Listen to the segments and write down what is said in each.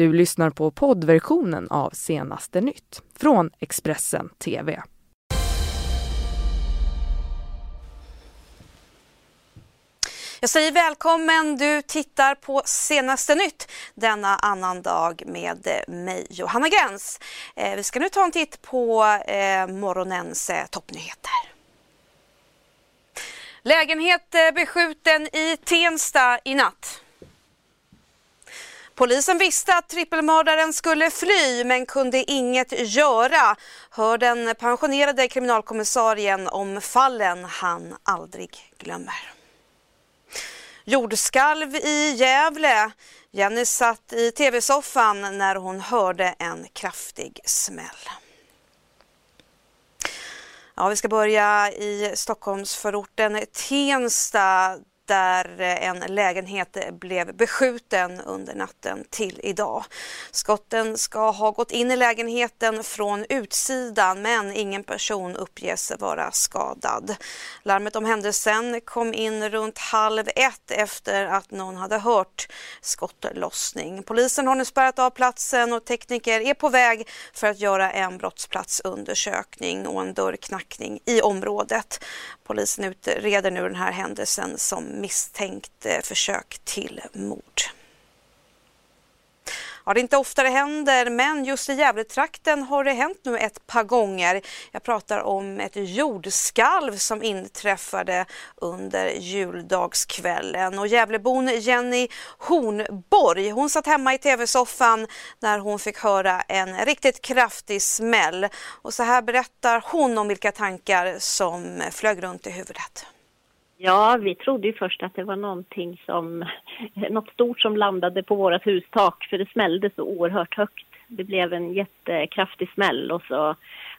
Du lyssnar på poddversionen av Senaste nytt från Expressen TV. Jag säger välkommen, du tittar på senaste nytt denna annan dag med eh, mig Johanna Gräns. Eh, vi ska nu ta en titt på eh, morgonens toppnyheter. Lägenhet beskjuten i Tensta i natt. Polisen visste att trippelmördaren skulle fly men kunde inget göra, hör den pensionerade kriminalkommissarien om fallen han aldrig glömmer. Jordskalv i Gävle. Jenny satt i tv-soffan när hon hörde en kraftig smäll. Ja, vi ska börja i Stockholmsförorten Tensta där en lägenhet blev beskjuten under natten till idag. Skotten ska ha gått in i lägenheten från utsidan men ingen person uppges vara skadad. Larmet om händelsen kom in runt halv ett efter att någon hade hört skottlossning. Polisen har nu spärrat av platsen och tekniker är på väg för att göra en brottsplatsundersökning och en dörrknackning i området. Polisen utreder nu den här händelsen som misstänkt eh, försök till mord. Ja, det är inte ofta det händer, men just i Gävletrakten har det hänt nu ett par gånger. Jag pratar om ett jordskalv som inträffade under juldagskvällen. Och Gävlebon Jenny Hornborg, hon satt hemma i tv-soffan när hon fick höra en riktigt kraftig smäll. Och så här berättar hon om vilka tankar som flög runt i huvudet. Ja, vi trodde ju först att det var någonting som, något stort som landade på vårt hustak för det smällde så oerhört högt. Det blev en jättekraftig smäll och så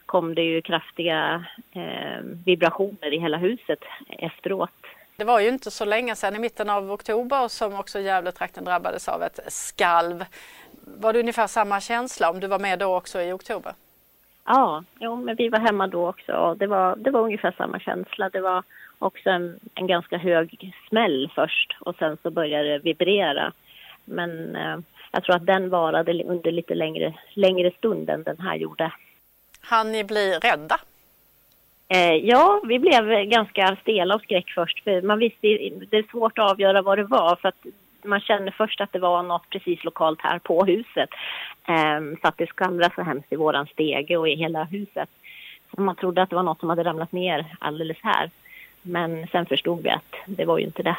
kom det ju kraftiga eh, vibrationer i hela huset efteråt. Det var ju inte så länge sedan, i mitten av oktober, som också Gävletrakten drabbades av ett skalv. Var det ungefär samma känsla om du var med då också i oktober? Ja, jo, men vi var hemma då också. Det var, det var ungefär samma känsla. Det var också en, en ganska hög smäll först och sen så började det vibrera. Men eh, jag tror att den varade under lite längre, längre stund än den här gjorde. Han ni bli rädda? Eh, ja, vi blev ganska stela och skräck först. För man visste, det är svårt att avgöra vad det var för att man kände först att det var något precis lokalt här på huset. Eh, så att det skallrade så hemskt i våran stege och i hela huset. Så man trodde att det var något som hade ramlat ner alldeles här. Men sen förstod vi att det var ju inte det.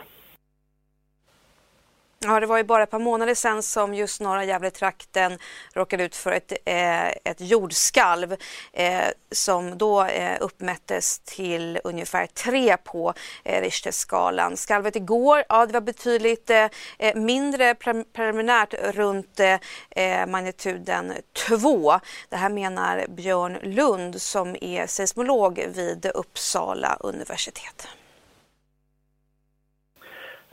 Ja, det var ju bara ett par månader sedan som just norra Gävletrakten råkade ut för ett, eh, ett jordskalv eh, som då eh, uppmättes till ungefär tre på eh, Richterskalan. Skalvet igår, ja det var betydligt eh, eh mindre preliminärt runt eh, eh magnituden 2. Det här menar Björn Lund som är seismolog vid Uppsala universitet.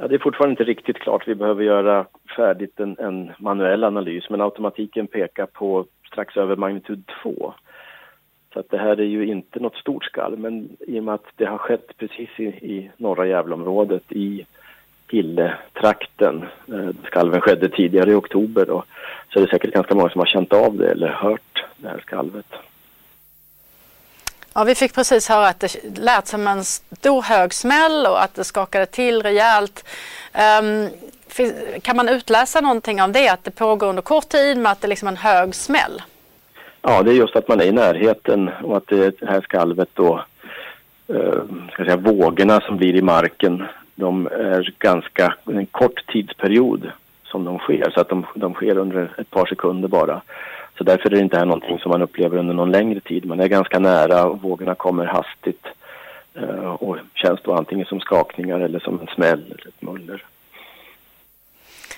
Ja, det är fortfarande inte riktigt klart. Vi behöver göra färdigt en, en manuell analys men automatiken pekar på strax över magnitud 2. Så att det här är ju inte något stort skall men i och med att det har skett precis i, i norra Gävleområdet i Hille-trakten. Eh, skalven skedde tidigare i oktober då, så är det säkert ganska många som har känt av det eller hört det här skalvet. Ja, vi fick precis höra att det lät som en stor hög smäll och att det skakade till rejält. Um, kan man utläsa någonting av det, att det pågår under kort tid med att det är liksom en hög smäll? Ja, det är just att man är i närheten och att det här skalvet då, eh, ska säga, vågorna som blir i marken, de är ganska, en kort tidsperiod som de sker, så att de, de sker under ett par sekunder bara. Så därför är det inte här någonting som man upplever under någon längre tid. Man är ganska nära och vågorna kommer hastigt eh, och känns då antingen som skakningar eller som en smäll eller ett muller.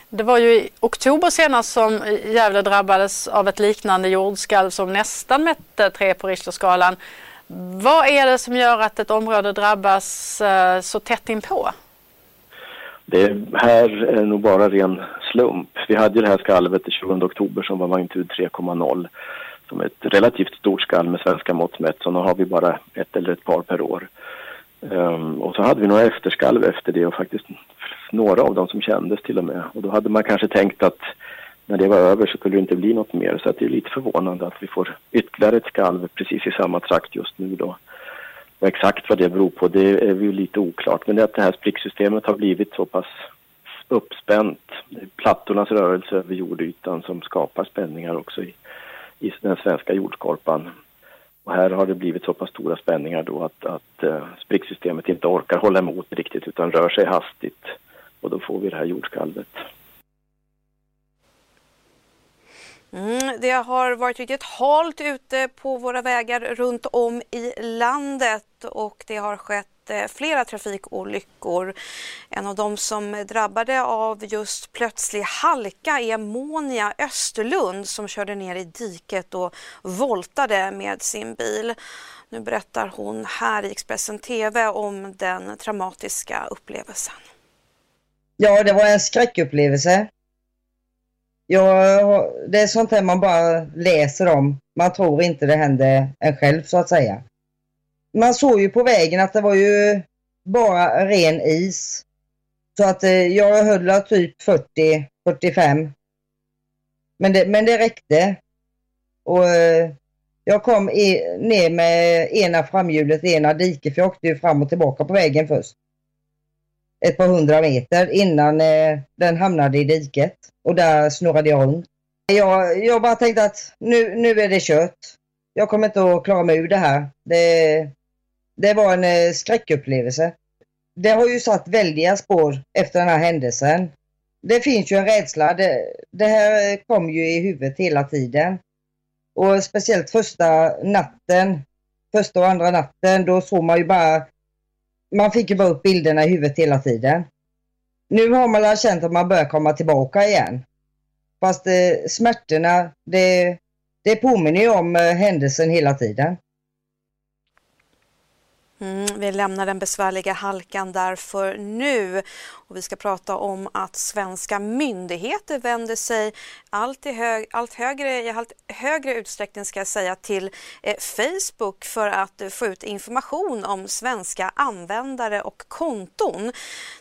Det var ju i oktober senast som Gävle drabbades av ett liknande jordskalv som nästan mätte tre på Richterskalan. Vad är det som gör att ett område drabbas eh, så tätt inpå? Det här är nog bara ren slump. Vi hade ju det här skalvet den 20 oktober som var magnitud 3,0 som ett relativt stort skalv med svenska mått mätt. Så nu har vi bara ett eller ett par per år. Um, och så hade vi några efterskalv efter det och faktiskt några av dem som kändes till och med. Och då hade man kanske tänkt att när det var över så skulle det inte bli något mer. Så att det är lite förvånande att vi får ytterligare ett skalv precis i samma trakt just nu då. Och exakt vad det beror på det är ju lite oklart. Men det är att det här spricksystemet har blivit så pass uppspänt. Plattornas rörelse över jordytan som skapar spänningar också i, i den svenska jordskorpan. Och här har det blivit så pass stora spänningar då att, att eh, spricksystemet inte orkar hålla emot riktigt utan rör sig hastigt. Och då får vi det här jordskalvet. Mm, det har varit riktigt halt ute på våra vägar runt om i landet och det har skett eh, flera trafikolyckor. En av dem som drabbade av just plötslig halka är Monia Österlund som körde ner i diket och voltade med sin bil. Nu berättar hon här i Expressen TV om den traumatiska upplevelsen. Ja, det var en skräckupplevelse. Ja, det är sånt här man bara läser om. Man tror inte det händer en själv så att säga. Man såg ju på vägen att det var ju bara ren is. Så att eh, jag höll typ 40-45. Men det, men det räckte. Och eh, jag kom i, ner med ena framhjulet i ena diket för jag åkte ju fram och tillbaka på vägen först ett par hundra meter innan eh, den hamnade i diket och där snurrade jag runt. Jag, jag bara tänkte att nu, nu är det kört. Jag kommer inte att klara mig ur det här. Det, det var en eh, skräckupplevelse. Det har ju satt väldiga spår efter den här händelsen. Det finns ju en rädsla. Det, det här kom ju i huvudet hela tiden. Och speciellt första natten, första och andra natten, då såg man ju bara man fick ju bara upp bilderna i huvudet hela tiden. Nu har man känt att man börjar komma tillbaka igen. Fast eh, smärtorna, det, det påminner ju om eh, händelsen hela tiden. Mm, vi lämnar den besvärliga halkan därför nu och vi ska prata om att svenska myndigheter vänder sig allt, i hög, allt högre, i allt högre utsträckning ska jag säga, till eh, Facebook för att eh, få ut information om svenska användare och konton.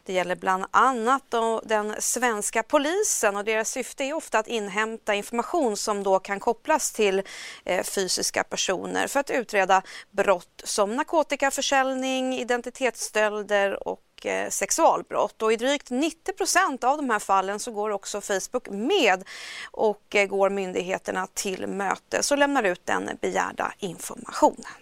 Det gäller bland annat då, den svenska polisen och deras syfte är ofta att inhämta information som då kan kopplas till eh, fysiska personer för att utreda brott som narkotikaförsäljning, försäljning, identitetsstölder och eh, sexualbrott. Och I drygt 90 procent av de här fallen så går också Facebook med och eh, går myndigheterna till mötes och lämnar ut den begärda informationen.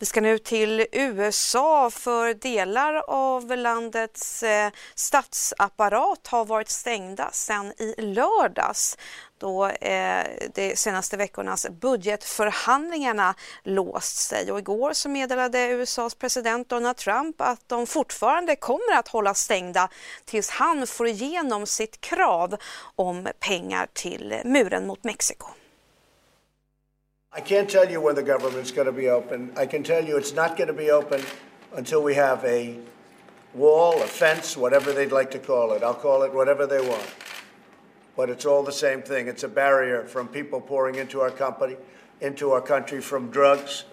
Vi ska nu till USA för delar av landets eh, statsapparat har varit stängda sedan i lördags då eh, de senaste veckornas budgetförhandlingarna låst sig. Och igår så meddelade USAs president Donald Trump att de fortfarande kommer att hålla stängda tills han får igenom sitt krav om pengar till muren mot Mexiko. I can't tell you when the government's going to be open. I can tell you it's not going to be open until we have a wall, a fence, whatever they'd like to call it. I'll call it whatever they want. But it's all the same thing. It's a barrier from people pouring into our company, into our country from drugs,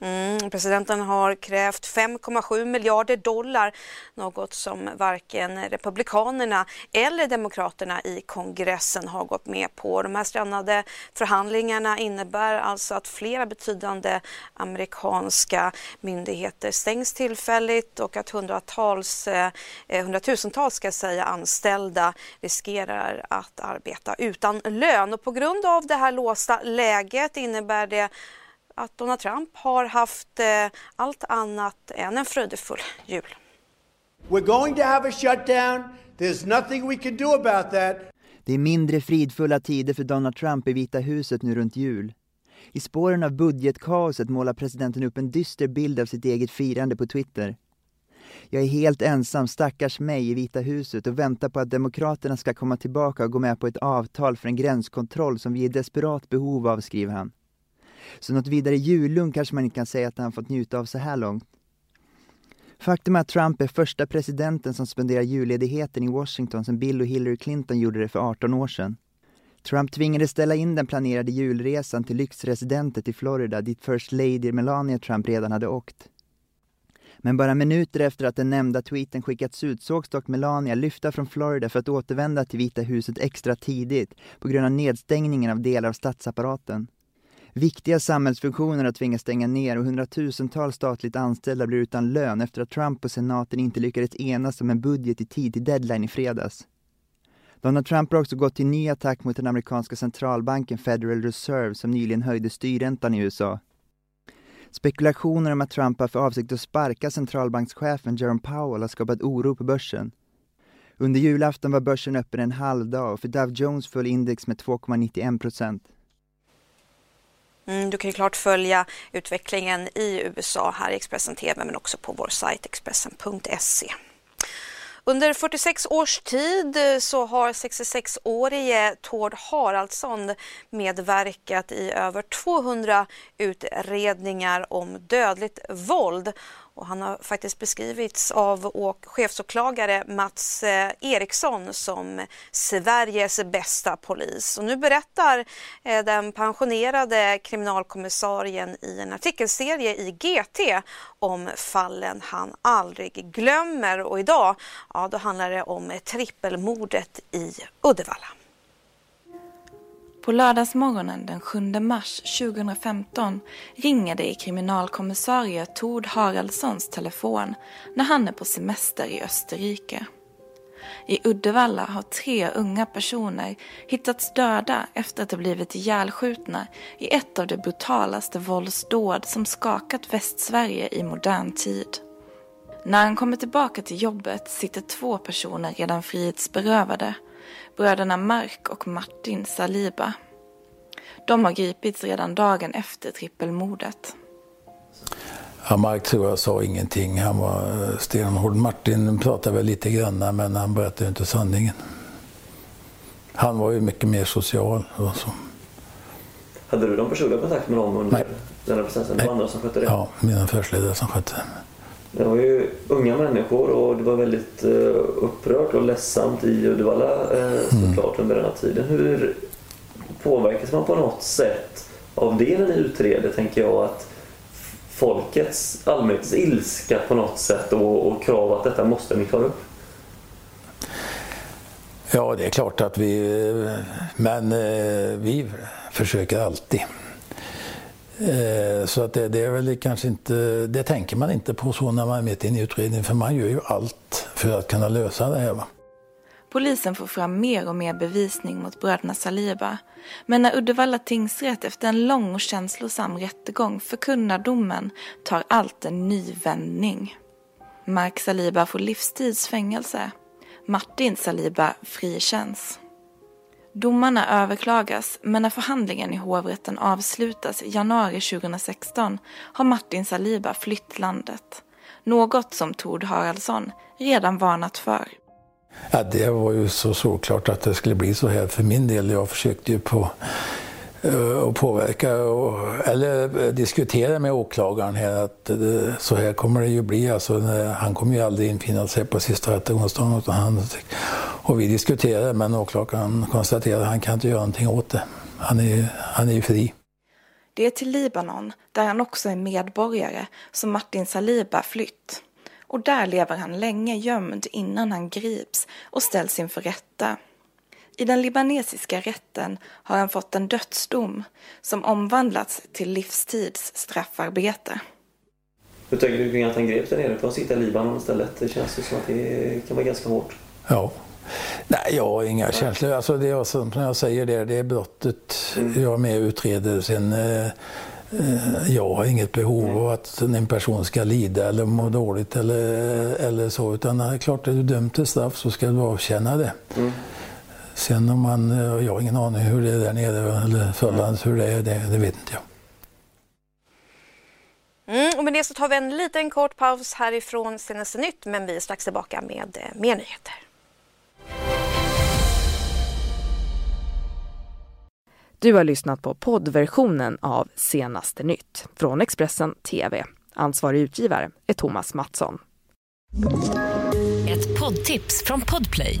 Mm, presidenten har krävt 5,7 miljarder dollar, något som varken Republikanerna eller Demokraterna i kongressen har gått med på. De här strandade förhandlingarna innebär alltså att flera betydande amerikanska myndigheter stängs tillfälligt och att hundratals, eh, hundratusentals ska säga, anställda riskerar att arbeta utan lön. Och på grund av det här låsta läget innebär det att Donald Trump har haft eh, allt annat än en fröjdefull jul. We're going to have a shutdown. There's nothing we can do about that. Det är mindre fridfulla tider för Donald Trump i Vita huset nu runt jul. I spåren av budgetkaoset målar presidenten upp en dyster bild av sitt eget firande på Twitter. Jag är helt ensam, stackars mig, i Vita huset och väntar på att Demokraterna ska komma tillbaka och gå med på ett avtal för en gränskontroll som vi är i desperat behov av, skriver han. Så något vidare jullugn kanske man inte kan säga att han fått njuta av så här långt. Faktum är att Trump är första presidenten som spenderar julledigheten i Washington sedan Bill och Hillary Clinton gjorde det för 18 år sedan. Trump tvingades ställa in den planerade julresan till lyxresidentet i Florida dit First Lady Melania Trump redan hade åkt. Men bara minuter efter att den nämnda tweeten skickats ut sågs dock Melania lyfta från Florida för att återvända till Vita huset extra tidigt på grund av nedstängningen av delar av statsapparaten. Viktiga samhällsfunktioner har tvingats stänga ner och hundratusentals statligt anställda blir utan lön efter att Trump och senaten inte lyckades enas om en budget i tid till deadline i fredags. Donald Trump har också gått till ny attack mot den amerikanska centralbanken Federal Reserve som nyligen höjde styrräntan i USA. Spekulationer om att Trump har för avsikt att sparka centralbankschefen Jerome Powell har skapat oro på börsen. Under julafton var börsen öppen en halv dag och för Dow Jones föll index med 2,91 procent. Mm, du kan ju klart följa utvecklingen i USA här i Expressen TV men också på vår sajt Expressen.se. Under 46 års tid så har 66-årige Tord Haraldsson medverkat i över 200 utredningar om dödligt våld och han har faktiskt beskrivits av chefsåklagare Mats eh, Eriksson som Sveriges bästa polis. Och nu berättar eh, den pensionerade kriminalkommissarien i en artikelserie i GT om fallen han aldrig glömmer. Och idag ja, då handlar det om trippelmordet i Uddevalla. På lördagsmorgonen den 7 mars 2015 ringer det i kriminalkommissarie Tord Haraldssons telefon när han är på semester i Österrike. I Uddevalla har tre unga personer hittats döda efter att ha blivit ihjälskjutna i ett av de brutalaste våldsdåd som skakat Västsverige i modern tid. När han kommer tillbaka till jobbet sitter två personer redan frihetsberövade bröderna Mark och Martin Saliba. De har gripits redan dagen efter trippelmordet. Ja, Mark tror jag sa ingenting. Han var eh, stenhård. Martin pratade väl lite grann, men han berättade inte sanningen. Han var ju mycket mer social. Och så. Hade du någon personlig kontakt med dem under Nej. den här processen? Det var andra som skötte det? Ja, mina affärsledare som skötte det. Det var ju unga människor och det var väldigt uh, upprört och ledsamt i Uddevalla uh, såklart under den här tiden. Hur påverkas man på något sätt av det när ni utreder, tänker jag, att folkets, allmänhetens ilska på något sätt och, och krav att detta måste ni klara upp? Ja, det är klart att vi... Men eh, vi försöker alltid. Eh, så att det, det, är väl kanske inte... Det tänker man inte på så när man är mitt inne i utredningen, för man gör ju allt för att kunna lösa det här. Va? Polisen får fram mer och mer bevisning mot bröderna Saliba. Men när Uddevalla tingsrätt efter en lång och känslosam rättegång förkunnar domen tar allt en ny vändning. Mark Saliba får livstidsfängelse. Martin Saliba frikänns. Domarna överklagas, men när förhandlingen i hovrätten avslutas i januari 2016 har Martin Saliba flytt landet. Något som Tord Haraldsson redan varnat för. Ja, det var ju så såklart att det skulle bli så här för min del. Jag försökte ju på Eh, och påverka och, eller eh, diskutera med åklagaren här att det, så här kommer det ju bli. Alltså, han kommer ju aldrig infinna sig på sista rättegångsdagen. Och vi diskuterade men åklagaren konstaterade att han kan inte göra någonting åt det. Han är, han är ju fri. Det är till Libanon, där han också är medborgare, som Martin Saliba flytt. Och där lever han länge gömd innan han grips och ställs inför rätta. I den libanesiska rätten har han fått en dödsdom som omvandlats till livstids straffarbete. Hur tänker du kring att han greps där nere? Får han sitta i Libanon istället? Det känns ju som att det kan vara ganska hårt. Ja. Nej, jag har inga känslor. Alltså det är som jag säger, det, det är brottet mm. jag är med och utreder. Sen, eh, jag har inget behov mm. av att en person ska lida eller må dåligt eller, eller så. Utan det är klart, är du dömd till straff så ska du avtjäna det. Mm. Sen om man, jag har ingen aning hur det är där nere eller förlands hur det är, det, det vet inte jag. Mm, och med det så tar vi en liten kort paus härifrån Senaste Nytt men vi är strax tillbaka med eh, mer nyheter. Du har lyssnat på poddversionen av Senaste Nytt från Expressen TV. Ansvarig utgivare är Thomas Mattsson. Ett poddtips från Podplay.